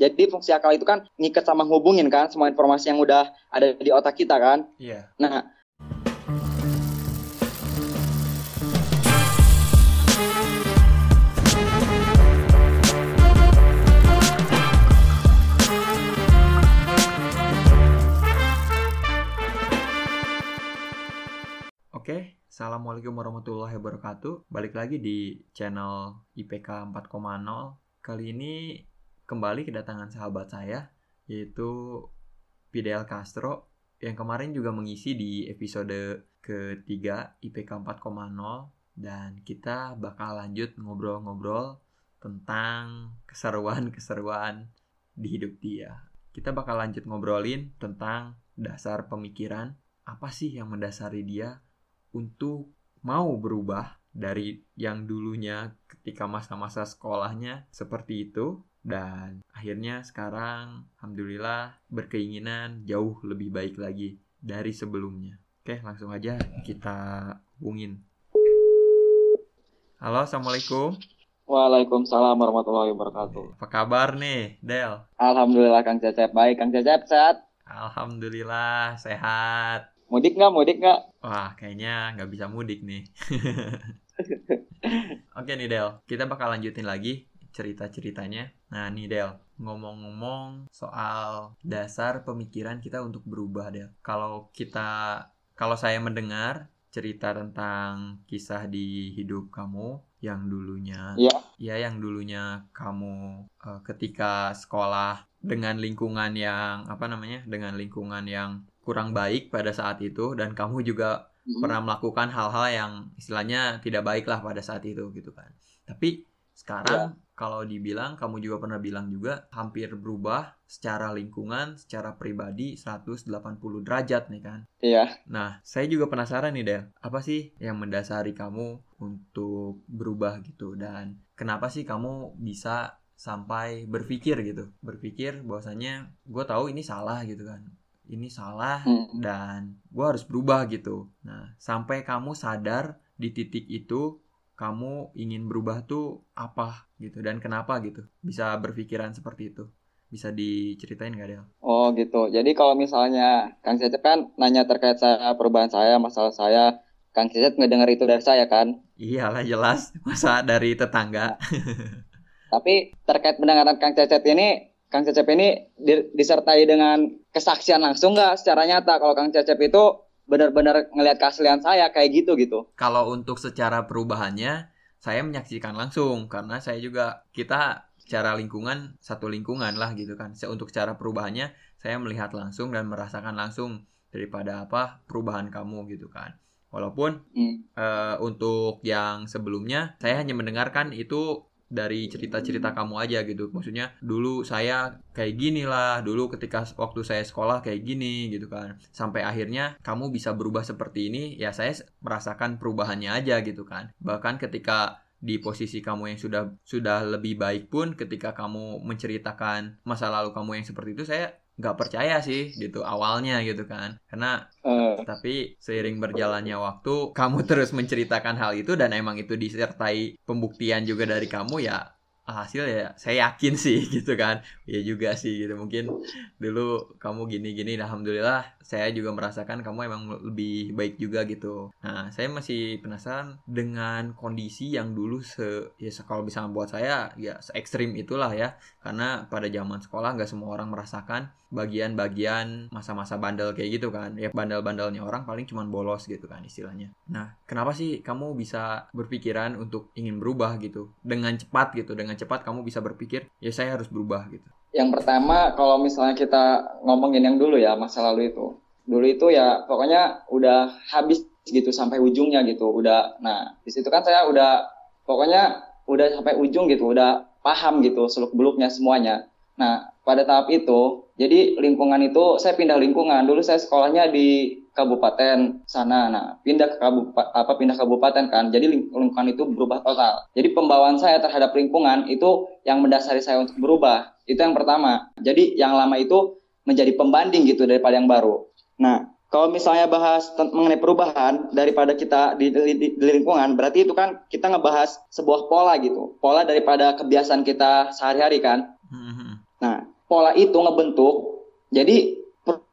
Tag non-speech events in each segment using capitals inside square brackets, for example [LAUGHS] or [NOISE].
Jadi fungsi akal itu kan ngikat sama hubungin kan semua informasi yang udah ada di otak kita kan. Iya. Nah, Oke, Assalamualaikum warahmatullahi wabarakatuh. Balik lagi di channel IPK 4,0. Kali ini kembali kedatangan sahabat saya, yaitu Fidel Castro, yang kemarin juga mengisi di episode ketiga IPK 4,0. Dan kita bakal lanjut ngobrol-ngobrol tentang keseruan-keseruan di hidup dia. Kita bakal lanjut ngobrolin tentang dasar pemikiran, apa sih yang mendasari dia untuk mau berubah dari yang dulunya ketika masa-masa sekolahnya seperti itu dan akhirnya sekarang alhamdulillah berkeinginan jauh lebih baik lagi dari sebelumnya. Oke, langsung aja kita hubungin. Halo, Assalamualaikum. Waalaikumsalam warahmatullahi wabarakatuh. Apa kabar nih, Del? Alhamdulillah Kang Cecep baik. Kang Cecep sehat? Alhamdulillah sehat. Mudik nggak? Mudik nggak? Wah, kayaknya nggak bisa mudik nih. [LAUGHS] Oke nih Del, kita bakal lanjutin lagi cerita-ceritanya. Nah nih Del, ngomong-ngomong soal dasar pemikiran kita untuk berubah Del. Kalau kita, kalau saya mendengar cerita tentang kisah di hidup kamu yang dulunya, Iya. ya yang dulunya kamu eh, ketika sekolah dengan lingkungan yang apa namanya, dengan lingkungan yang kurang baik pada saat itu dan kamu juga Mm-mm. pernah melakukan hal-hal yang istilahnya tidak baik lah pada saat itu gitu kan. Tapi sekarang kalau dibilang kamu juga pernah bilang juga hampir berubah secara lingkungan, secara pribadi 180 derajat nih kan. Iya. Nah, saya juga penasaran nih Del, apa sih yang mendasari kamu untuk berubah gitu dan kenapa sih kamu bisa sampai berpikir gitu, berpikir bahwasanya gue tahu ini salah gitu kan, ini salah Mm. dan gue harus berubah gitu. Nah, sampai kamu sadar di titik itu kamu ingin berubah tuh apa gitu dan kenapa gitu bisa berpikiran seperti itu bisa diceritain gak Del? Oh gitu. Jadi kalau misalnya Kang Cecep kan nanya terkait saya perubahan saya, masalah saya, Kang Cecep ngedengar itu dari saya kan. Iyalah jelas masa dari tetangga. [LAUGHS] Tapi terkait pendengaran Kang Cecep ini, Kang Cecep ini di- disertai dengan kesaksian langsung nggak secara nyata kalau Kang Cecep itu benar-benar ngelihat keaslian saya kayak gitu gitu. Kalau untuk secara perubahannya saya menyaksikan langsung karena saya juga kita secara lingkungan satu lingkungan lah gitu kan. Untuk cara perubahannya saya melihat langsung dan merasakan langsung daripada apa perubahan kamu gitu kan. Walaupun Hmm. eh, untuk yang sebelumnya saya hanya mendengarkan itu dari cerita-cerita kamu aja gitu. Maksudnya dulu saya kayak gini lah, dulu ketika waktu saya sekolah kayak gini gitu kan. Sampai akhirnya kamu bisa berubah seperti ini, ya saya merasakan perubahannya aja gitu kan. Bahkan ketika di posisi kamu yang sudah sudah lebih baik pun ketika kamu menceritakan masa lalu kamu yang seperti itu saya nggak percaya sih gitu awalnya gitu kan. Karena Eh, tapi seiring berjalannya waktu, kamu terus menceritakan hal itu dan emang itu disertai pembuktian juga dari kamu ya hasil ya saya yakin sih [LAUGHS] gitu kan. Ya juga sih gitu. Mungkin dulu kamu gini-gini alhamdulillah saya juga merasakan kamu emang lebih baik juga gitu. Nah, saya masih penasaran dengan kondisi yang dulu se ya kalau bisa buat saya ya se ekstrim itulah ya. Karena pada zaman sekolah nggak semua orang merasakan bagian-bagian masa-masa bandel kayak gitu kan. Ya bandel-bandelnya orang paling cuman bolos gitu kan istilahnya. Nah kenapa sih kamu bisa berpikiran untuk ingin berubah gitu? Dengan cepat gitu dengan cepat kamu bisa berpikir ya saya harus berubah gitu yang pertama kalau misalnya kita ngomongin yang dulu ya masa lalu itu, dulu itu ya pokoknya udah habis gitu sampai ujungnya gitu, udah. Nah di situ kan saya udah pokoknya udah sampai ujung gitu, udah paham gitu seluk beluknya semuanya. Nah pada tahap itu, jadi lingkungan itu saya pindah lingkungan. Dulu saya sekolahnya di kabupaten sana. Nah, pindah ke kabupaten apa pindah kabupaten kan. Jadi ling- lingkungan itu berubah total. Jadi pembawaan saya terhadap lingkungan itu yang mendasari saya untuk berubah. Itu yang pertama. Jadi yang lama itu menjadi pembanding gitu daripada yang baru. Nah, kalau misalnya bahas mengenai perubahan daripada kita di, di- di- di lingkungan, berarti itu kan kita ngebahas sebuah pola gitu. Pola daripada kebiasaan kita sehari-hari kan. Mhm. Nah, pola itu ngebentuk. Jadi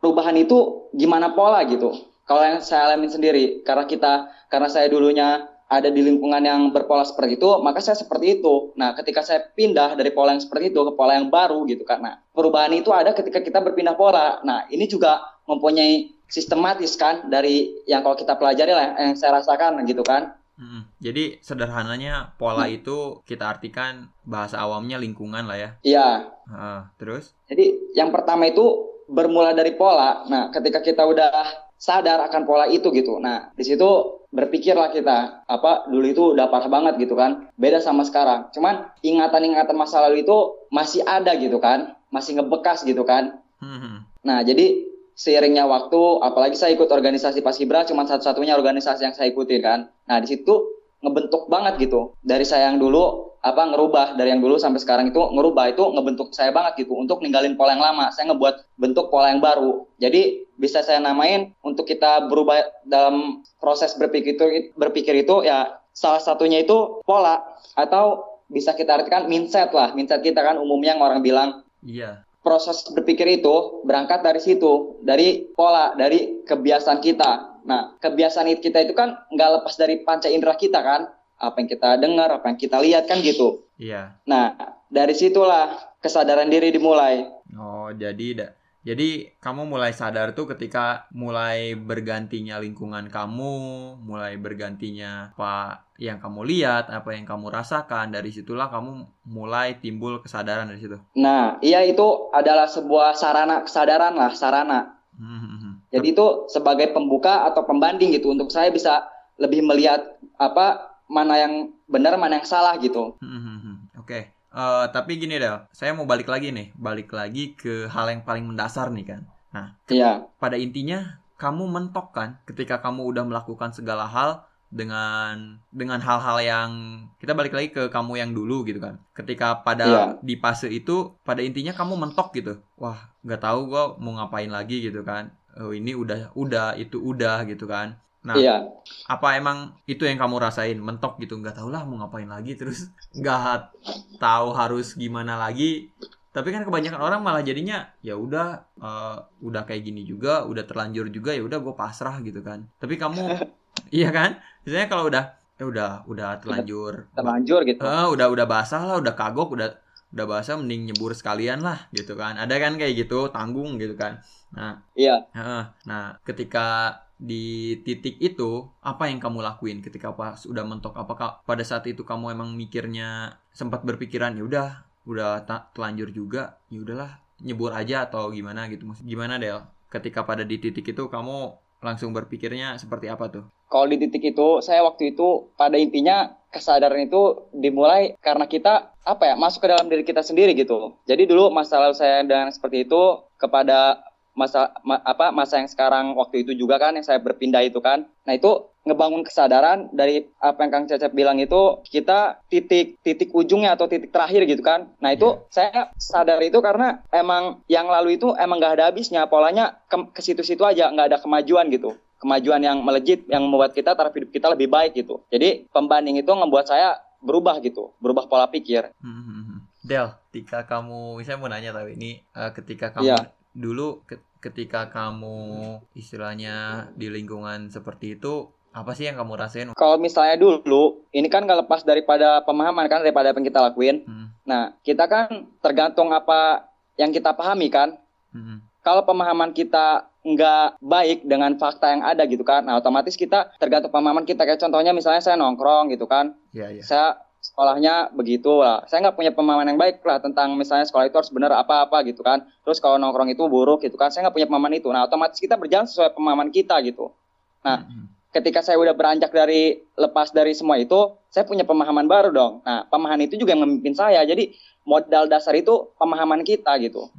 perubahan itu gimana pola gitu. Kalau yang saya alami sendiri, karena kita, karena saya dulunya ada di lingkungan yang berpola seperti itu, maka saya seperti itu. Nah, ketika saya pindah dari pola yang seperti itu ke pola yang baru gitu, karena perubahan itu ada ketika kita berpindah pola. Nah, ini juga mempunyai sistematis kan dari yang kalau kita pelajari lah, yang saya rasakan gitu kan. Hmm, jadi sederhananya pola hmm. itu kita artikan bahasa awamnya lingkungan lah ya. Iya. Uh, terus? Jadi yang pertama itu bermula dari pola. Nah, ketika kita udah sadar akan pola itu gitu. Nah, di situ berpikirlah kita, apa dulu itu udah parah banget gitu kan. Beda sama sekarang. Cuman ingatan-ingatan masa lalu itu masih ada gitu kan. Masih ngebekas gitu kan. Hmm. Nah, jadi seiringnya waktu, apalagi saya ikut organisasi Paskibra, cuma satu-satunya organisasi yang saya ikuti kan. Nah di situ ngebentuk banget gitu. Dari saya yang dulu apa ngerubah dari yang dulu sampai sekarang itu ngerubah itu ngebentuk saya banget gitu untuk ninggalin pola yang lama. Saya ngebuat bentuk pola yang baru. Jadi bisa saya namain untuk kita berubah dalam proses berpikir itu berpikir itu ya salah satunya itu pola. Atau bisa kita artikan mindset lah. Mindset kita kan umumnya yang orang bilang iya. proses berpikir itu berangkat dari situ, dari pola, dari kebiasaan kita. Nah, kebiasaan kita itu kan nggak lepas dari panca indera kita kan, apa yang kita dengar, apa yang kita lihat kan gitu. Iya. Nah, dari situlah kesadaran diri dimulai. Oh, jadi jadi kamu mulai sadar tuh ketika mulai bergantinya lingkungan kamu, mulai bergantinya apa yang kamu lihat, apa yang kamu rasakan. Dari situlah kamu mulai timbul kesadaran dari situ. Nah, iya itu adalah sebuah sarana kesadaran lah, sarana. Hmm. Jadi itu sebagai pembuka atau pembanding gitu untuk saya bisa lebih melihat apa mana yang benar, mana yang salah gitu. Hmm. Oke. Okay. Uh, tapi gini deh, saya mau balik lagi nih, balik lagi ke hal yang paling mendasar nih kan. Nah, iya. pada intinya kamu mentok kan ketika kamu udah melakukan segala hal dengan dengan hal-hal yang kita balik lagi ke kamu yang dulu gitu kan. Ketika pada iya. di fase itu pada intinya kamu mentok gitu. Wah, nggak tahu gue mau ngapain lagi gitu kan. Oh, ini udah udah itu udah gitu kan. Nah, iya. apa emang itu yang kamu rasain mentok gitu nggak tahu lah mau ngapain lagi terus [LAUGHS] nggak tahu harus gimana lagi. Tapi kan kebanyakan orang malah jadinya ya udah uh, udah kayak gini juga, udah terlanjur juga ya udah gue pasrah gitu kan. Tapi kamu [LAUGHS] iya kan? Biasanya kalau udah ya udah udah terlanjur terlanjur gitu. Uh, udah udah basah lah, udah kagok, udah udah basah mending nyebur sekalian lah gitu kan. Ada kan kayak gitu, tanggung gitu kan. Nah, iya. Uh, nah, ketika di titik itu apa yang kamu lakuin ketika pas udah mentok? Apakah pada saat itu kamu emang mikirnya sempat berpikiran ya udah udah tak telanjur juga ya udahlah nyebur aja atau gimana gitu? Gimana Del? Ketika pada di titik itu kamu langsung berpikirnya seperti apa tuh? Kalau di titik itu saya waktu itu pada intinya kesadaran itu dimulai karena kita apa ya masuk ke dalam diri kita sendiri gitu. Jadi dulu masalah saya dengan seperti itu kepada masa ma, apa masa yang sekarang waktu itu juga kan yang saya berpindah itu kan. Nah, itu ngebangun kesadaran dari apa yang Kang Cecep bilang itu kita titik titik ujungnya atau titik terakhir gitu kan. Nah, itu yeah. saya sadar itu karena emang yang lalu itu emang gak ada habisnya, polanya ke, ke situ-situ aja, nggak ada kemajuan gitu kemajuan yang melejit yang membuat kita taraf hidup kita lebih baik gitu. Jadi pembanding itu membuat saya berubah gitu, berubah pola pikir. Hmm, hmm. Del, ketika kamu, saya mau nanya tapi ini uh, ketika kamu yeah. dulu ketika kamu istilahnya di lingkungan seperti itu apa sih yang kamu rasain? Kalau misalnya dulu, ini kan nggak lepas daripada pemahaman kan daripada apa yang kita lakuin. Hmm. Nah, kita kan tergantung apa yang kita pahami kan. Hmm. Kalau pemahaman kita nggak baik dengan fakta yang ada gitu kan, nah otomatis kita tergantung pemahaman kita. Kayak contohnya misalnya saya nongkrong gitu kan, yeah, yeah. saya sekolahnya begitu lah. Saya nggak punya pemahaman yang baik lah tentang misalnya sekolah itu harus benar apa-apa gitu kan. Terus kalau nongkrong itu buruk gitu kan, saya nggak punya pemahaman itu. Nah otomatis kita berjalan sesuai pemahaman kita gitu. Nah ketika saya udah beranjak dari lepas dari semua itu, saya punya pemahaman baru dong. Nah pemahaman itu juga yang memimpin saya. Jadi modal dasar itu pemahaman kita gitu.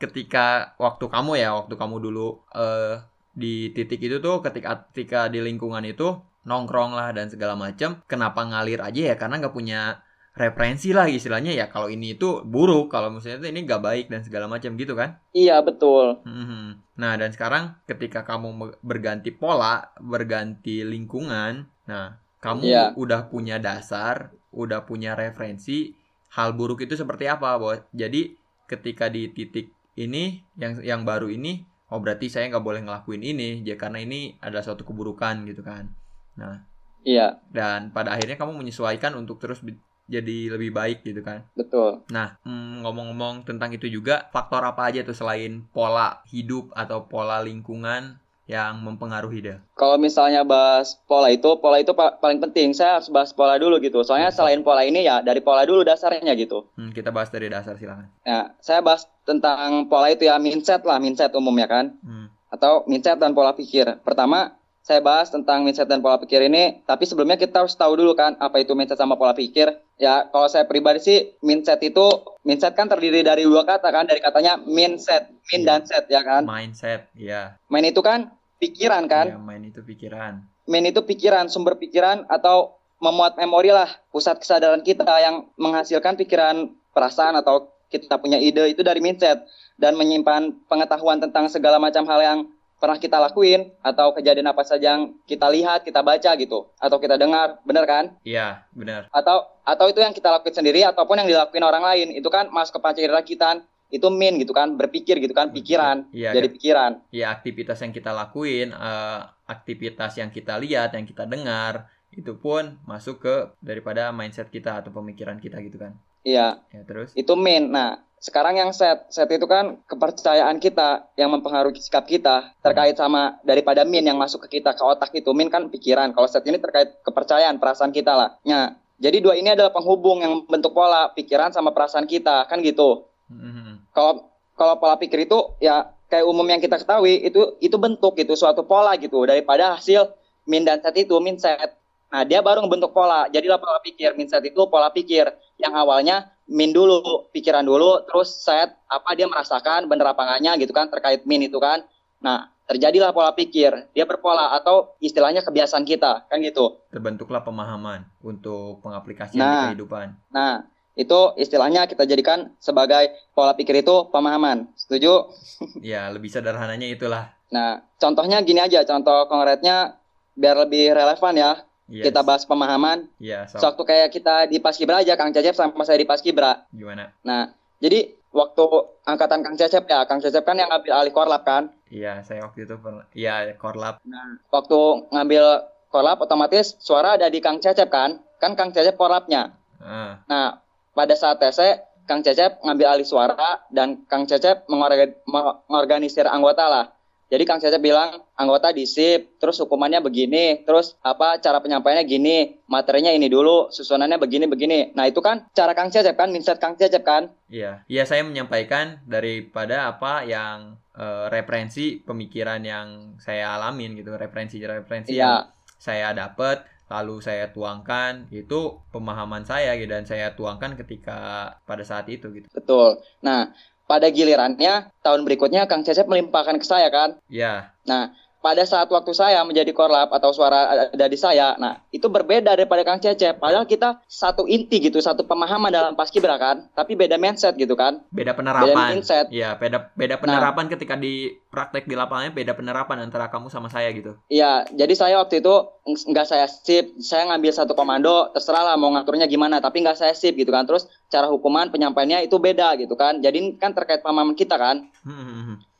Ketika waktu kamu ya, waktu kamu dulu uh, di titik itu tuh, ketika ketika di lingkungan itu nongkrong lah dan segala macam kenapa ngalir aja ya? Karena nggak punya referensi lah istilahnya ya. Kalau ini itu buruk kalau misalnya itu ini nggak baik dan segala macam gitu kan? Iya betul. Hmm. nah dan sekarang ketika kamu berganti pola berganti lingkungan nah kamu iya. udah punya dasar udah punya referensi hal buruk itu seperti apa bos jadi ketika di titik ini yang yang baru ini oh berarti saya nggak boleh ngelakuin ini ya karena ini adalah suatu keburukan gitu kan nah Iya, dan pada akhirnya kamu menyesuaikan untuk terus jadi lebih baik gitu kan betul. nah mm, ngomong-ngomong tentang itu juga faktor apa aja tuh selain pola hidup atau pola lingkungan yang mempengaruhi dia Kalau misalnya bahas pola itu, pola itu pa- paling penting. Saya harus bahas pola dulu gitu. Soalnya selain pola ini ya dari pola dulu dasarnya gitu. Hmm, kita bahas dari dasar silakan Nah, saya bahas tentang pola itu ya mindset lah, mindset umumnya kan. Hmm, Atau mindset dan pola pikir. Pertama, saya bahas tentang mindset dan pola pikir ini, tapi sebelumnya kita harus tahu dulu kan apa itu mindset sama pola pikir. Ya, kalau saya pribadi sih mindset itu mindset kan terdiri dari dua kata kan, dari katanya mindset, min Iya. dan set ya kan. mindset ya Main itu kan pikiran kan. ya main itu pikiran Main itu pikiran, sumber pikiran atau memuat memori lah, pusat kesadaran kita yang menghasilkan pikiran, perasaan atau kita punya ide itu dari mindset dan menyimpan pengetahuan tentang segala macam hal yang pernah kita lakuin atau kejadian apa saja yang kita lihat, kita baca gitu atau kita dengar, bener kan? iya benar Atau atau itu yang kita lakuin sendiri ataupun yang dilakuin orang lain, itu kan masuk ke pancasila kita itu min gitu kan, berpikir gitu kan, pikiran, Iya, jadi pikiran. ya aktivitas yang kita lakuin, eh, aktivitas yang kita lihat, yang kita dengar, itu pun masuk ke daripada mindset kita atau pemikiran kita gitu kan. Iya, Ya terus, itu min. Nah, sekarang yang set, set itu kan kepercayaan kita yang mempengaruhi sikap kita terkait sama daripada min yang masuk ke kita ke otak itu. Min kan pikiran. Kalau set ini terkait kepercayaan, perasaan kita lah. Nah, jadi dua ini adalah penghubung yang bentuk pola pikiran sama perasaan kita, kan gitu. Mhm. Kalau kalau pola pikir itu ya kayak umum yang kita ketahui itu itu bentuk gitu suatu pola gitu daripada hasil min dan set itu min set. Nah dia baru ngebentuk pola. Jadilah pola pikir min set itu pola pikir yang awalnya min dulu pikiran dulu terus set apa dia merasakan bener apa enggaknya gitu kan terkait min itu kan. Nah terjadilah pola pikir dia berpola atau istilahnya kebiasaan kita kan gitu. terbentuklah pemahaman untuk pengaplikasian Nah. di kehidupan. Nah itu istilahnya kita jadikan sebagai pola pikir itu pemahaman. Setuju? [LAUGHS] Ya lebih sederhananya itulah. Nah, contohnya gini aja, contoh konkretnya biar lebih relevan ya. Yes. Kita bahas pemahaman. Ya, so, Sewaktu kayak kita di Paskibra aja, Kang Cecep sama saya di Paskibra. gimana? Nah, jadi waktu angkatan Kang Cecep ya, Kang Cecep kan yang ngambil alih korlap kan. Iya, saya waktu itu pernah, ya korlap. Nah, waktu ngambil korlap otomatis suara ada di Kang Cecep kan. Kan Kang Cecep korlapnya. Ah, Nah, pada saat TC, Kang Cecep ngambil alih suara dan Kang Cecep mengorga- mengorganisir anggota lah. Jadi Kang Cecep bilang anggota disip, terus hukumannya begini, terus apa cara penyampaiannya gini, materinya ini dulu, susunannya begini begini. Nah itu kan cara Kang Cecep kan, mindset Kang Cecep kan. iya. Iya, saya menyampaikan daripada apa yang eh, referensi pemikiran yang saya alamin gitu, referensi-referensi yang Iya, saya dapat lalu saya tuangkan itu pemahaman saya gitu dan saya tuangkan ketika pada saat itu gitu. betul. Nah pada gilirannya tahun berikutnya Kang Cecep melimpahkan ke saya kan. Ya, Nah, pada saat waktu saya menjadi korlap atau suara ada di saya, nah itu berbeda daripada Kang Cecep. Padahal kita satu inti gitu, satu pemahaman dalam paskibra kan, tapi beda mindset gitu kan, beda beda penerapan. mindset. Iya, beda beda penerapan ketika di praktek di lapangannya beda penerapan antara kamu sama saya gitu. Iya, jadi saya waktu itu ng- nggak saya sip, saya ngambil satu komando, terserah lah mau ngaturnya gimana, tapi nggak saya sip gitu kan. Terus cara hukuman penyampaiannya itu beda gitu kan. Jadi kan terkait pemahaman kita kan. Hmm, hmm, hmm.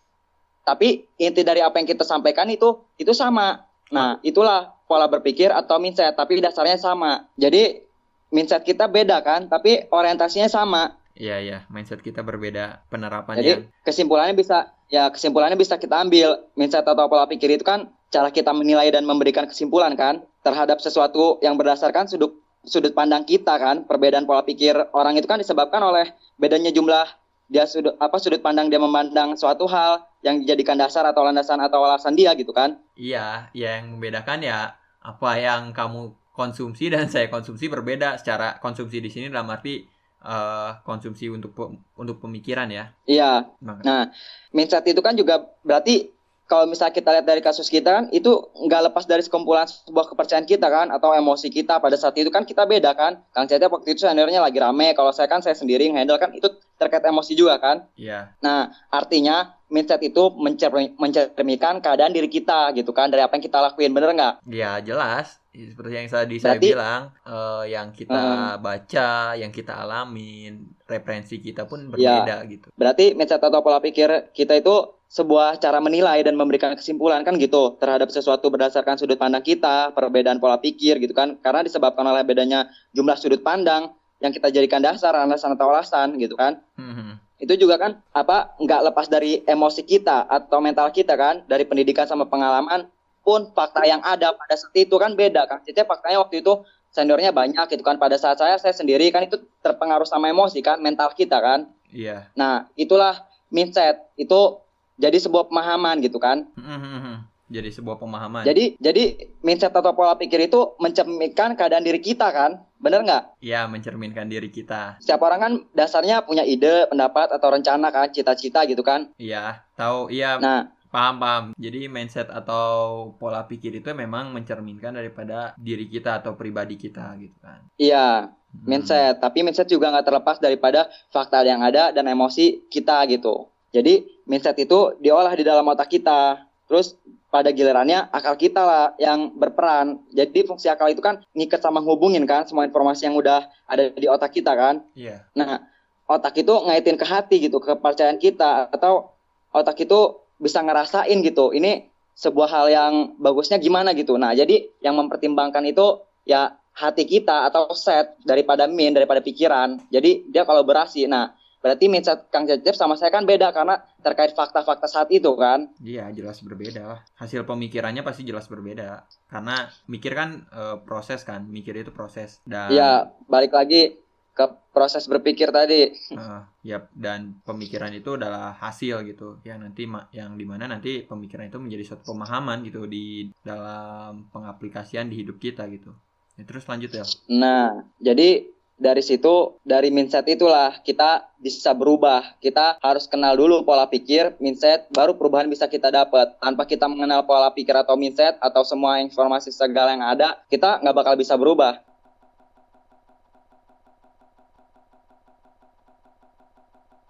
Tapi inti dari apa yang kita sampaikan itu itu sama. Nah, itulah pola berpikir atau mindset, tapi dasarnya sama. Jadi mindset kita beda kan, tapi orientasinya sama. Iya, iya, mindset kita berbeda penerapannya. Jadi kesimpulannya bisa ya kesimpulannya bisa kita ambil mindset atau pola pikir itu kan cara kita menilai dan memberikan kesimpulan kan terhadap sesuatu yang berdasarkan sudut sudut pandang kita kan perbedaan pola pikir orang itu kan disebabkan oleh bedanya jumlah dia sudut apa sudut pandang dia memandang suatu hal yang dijadikan dasar atau landasan atau alasan dia gitu kan? Iya, yang membedakan ya apa yang kamu konsumsi dan saya konsumsi berbeda. Secara konsumsi di sini dalam arti eh, konsumsi untuk pe- untuk pemikiran ya. iya. Maka- Nah, mindset itu kan juga berarti kalau misalnya kita lihat dari kasus kita kan itu nggak lepas dari sekumpulan sebuah kepercayaan kita kan atau emosi kita. Pada saat itu kan kita beda kan. Kang Cecep waktu itu seniornya lagi rame. Kalau saya kan saya sendiri handle kan itu terkait emosi juga kan. Iya. nah artinya mindset itu mencermi- mencerminkan keadaan diri kita gitu kan dari apa yang kita lakuin bener nggak Ya jelas seperti yang tadi saya Berarti- bilang eh, yang kita baca, yang kita alamin, referensi kita pun Ya. berbeda gitu. Berarti mindset atau pola pikir kita itu sebuah cara menilai dan memberikan kesimpulan kan gitu terhadap sesuatu berdasarkan sudut pandang kita, perbedaan pola pikir gitu kan. Karena disebabkan oleh bedanya jumlah sudut pandang yang kita jadikan dasar alasan atau alasan gitu kan. Mhm. Itu juga kan apa nggak lepas dari emosi kita atau mental kita kan, dari pendidikan sama pengalaman pun fakta yang ada pada saat itu kan beda kan. Jadi faktanya waktu itu seniornya banyak gitu kan. Pada saat saya saya sendiri kan itu terpengaruh sama emosi kan, mental kita kan. Iya. Nah, itulah mindset. Itu jadi sebuah pemahaman gitu kan. Mhm. Jadi sebuah pemahaman. Jadi jadi mindset atau pola pikir itu mencerminkan keadaan diri kita kan. Bener nggak? ya mencerminkan diri kita. Setiap orang kan dasarnya punya ide, pendapat atau rencana kan, cita-cita gitu kan. Iya, tahu iya Nah, paham paham. Jadi mindset atau pola pikir itu memang mencerminkan daripada diri kita atau pribadi kita gitu kan. iya, Hmm. mindset. Tapi mindset juga nggak terlepas daripada fakta yang ada dan emosi kita gitu. Jadi mindset itu diolah di dalam otak kita. Terus pada gilirannya akal kita lah yang berperan. Jadi fungsi akal itu kan ngikat sama hubungin kan semua informasi yang udah ada di otak kita kan. Iya. Nah, otak itu ngaitin ke hati gitu, kepercayaan kita atau otak itu bisa ngerasain gitu. Ini sebuah hal yang bagusnya gimana gitu. Nah, jadi yang mempertimbangkan itu ya hati kita atau set daripada min daripada pikiran. Jadi dia kolaborasi. Nah, berarti mindset Kang Cecep sama saya kan beda karena terkait fakta-fakta saat itu kan. Iya, jelas berbeda lah. Hasil pemikirannya pasti jelas berbeda. Karena mikir kan eh, proses kan, mikir itu proses dan Ya, balik lagi ke proses berpikir tadi. [LAUGHS] eh, ya dan pemikiran itu adalah hasil gitu. Yang nanti yang di mana nanti pemikiran itu menjadi suatu pemahaman gitu di dalam pengaplikasian di hidup kita gitu. Ya, terus lanjut ya. Nah, jadi dari situ, dari mindset itulah kita bisa berubah. Kita harus kenal dulu pola pikir, mindset, baru perubahan bisa kita dapat. Tanpa kita mengenal pola pikir atau mindset atau semua informasi segala yang ada, kita nggak bakal bisa berubah.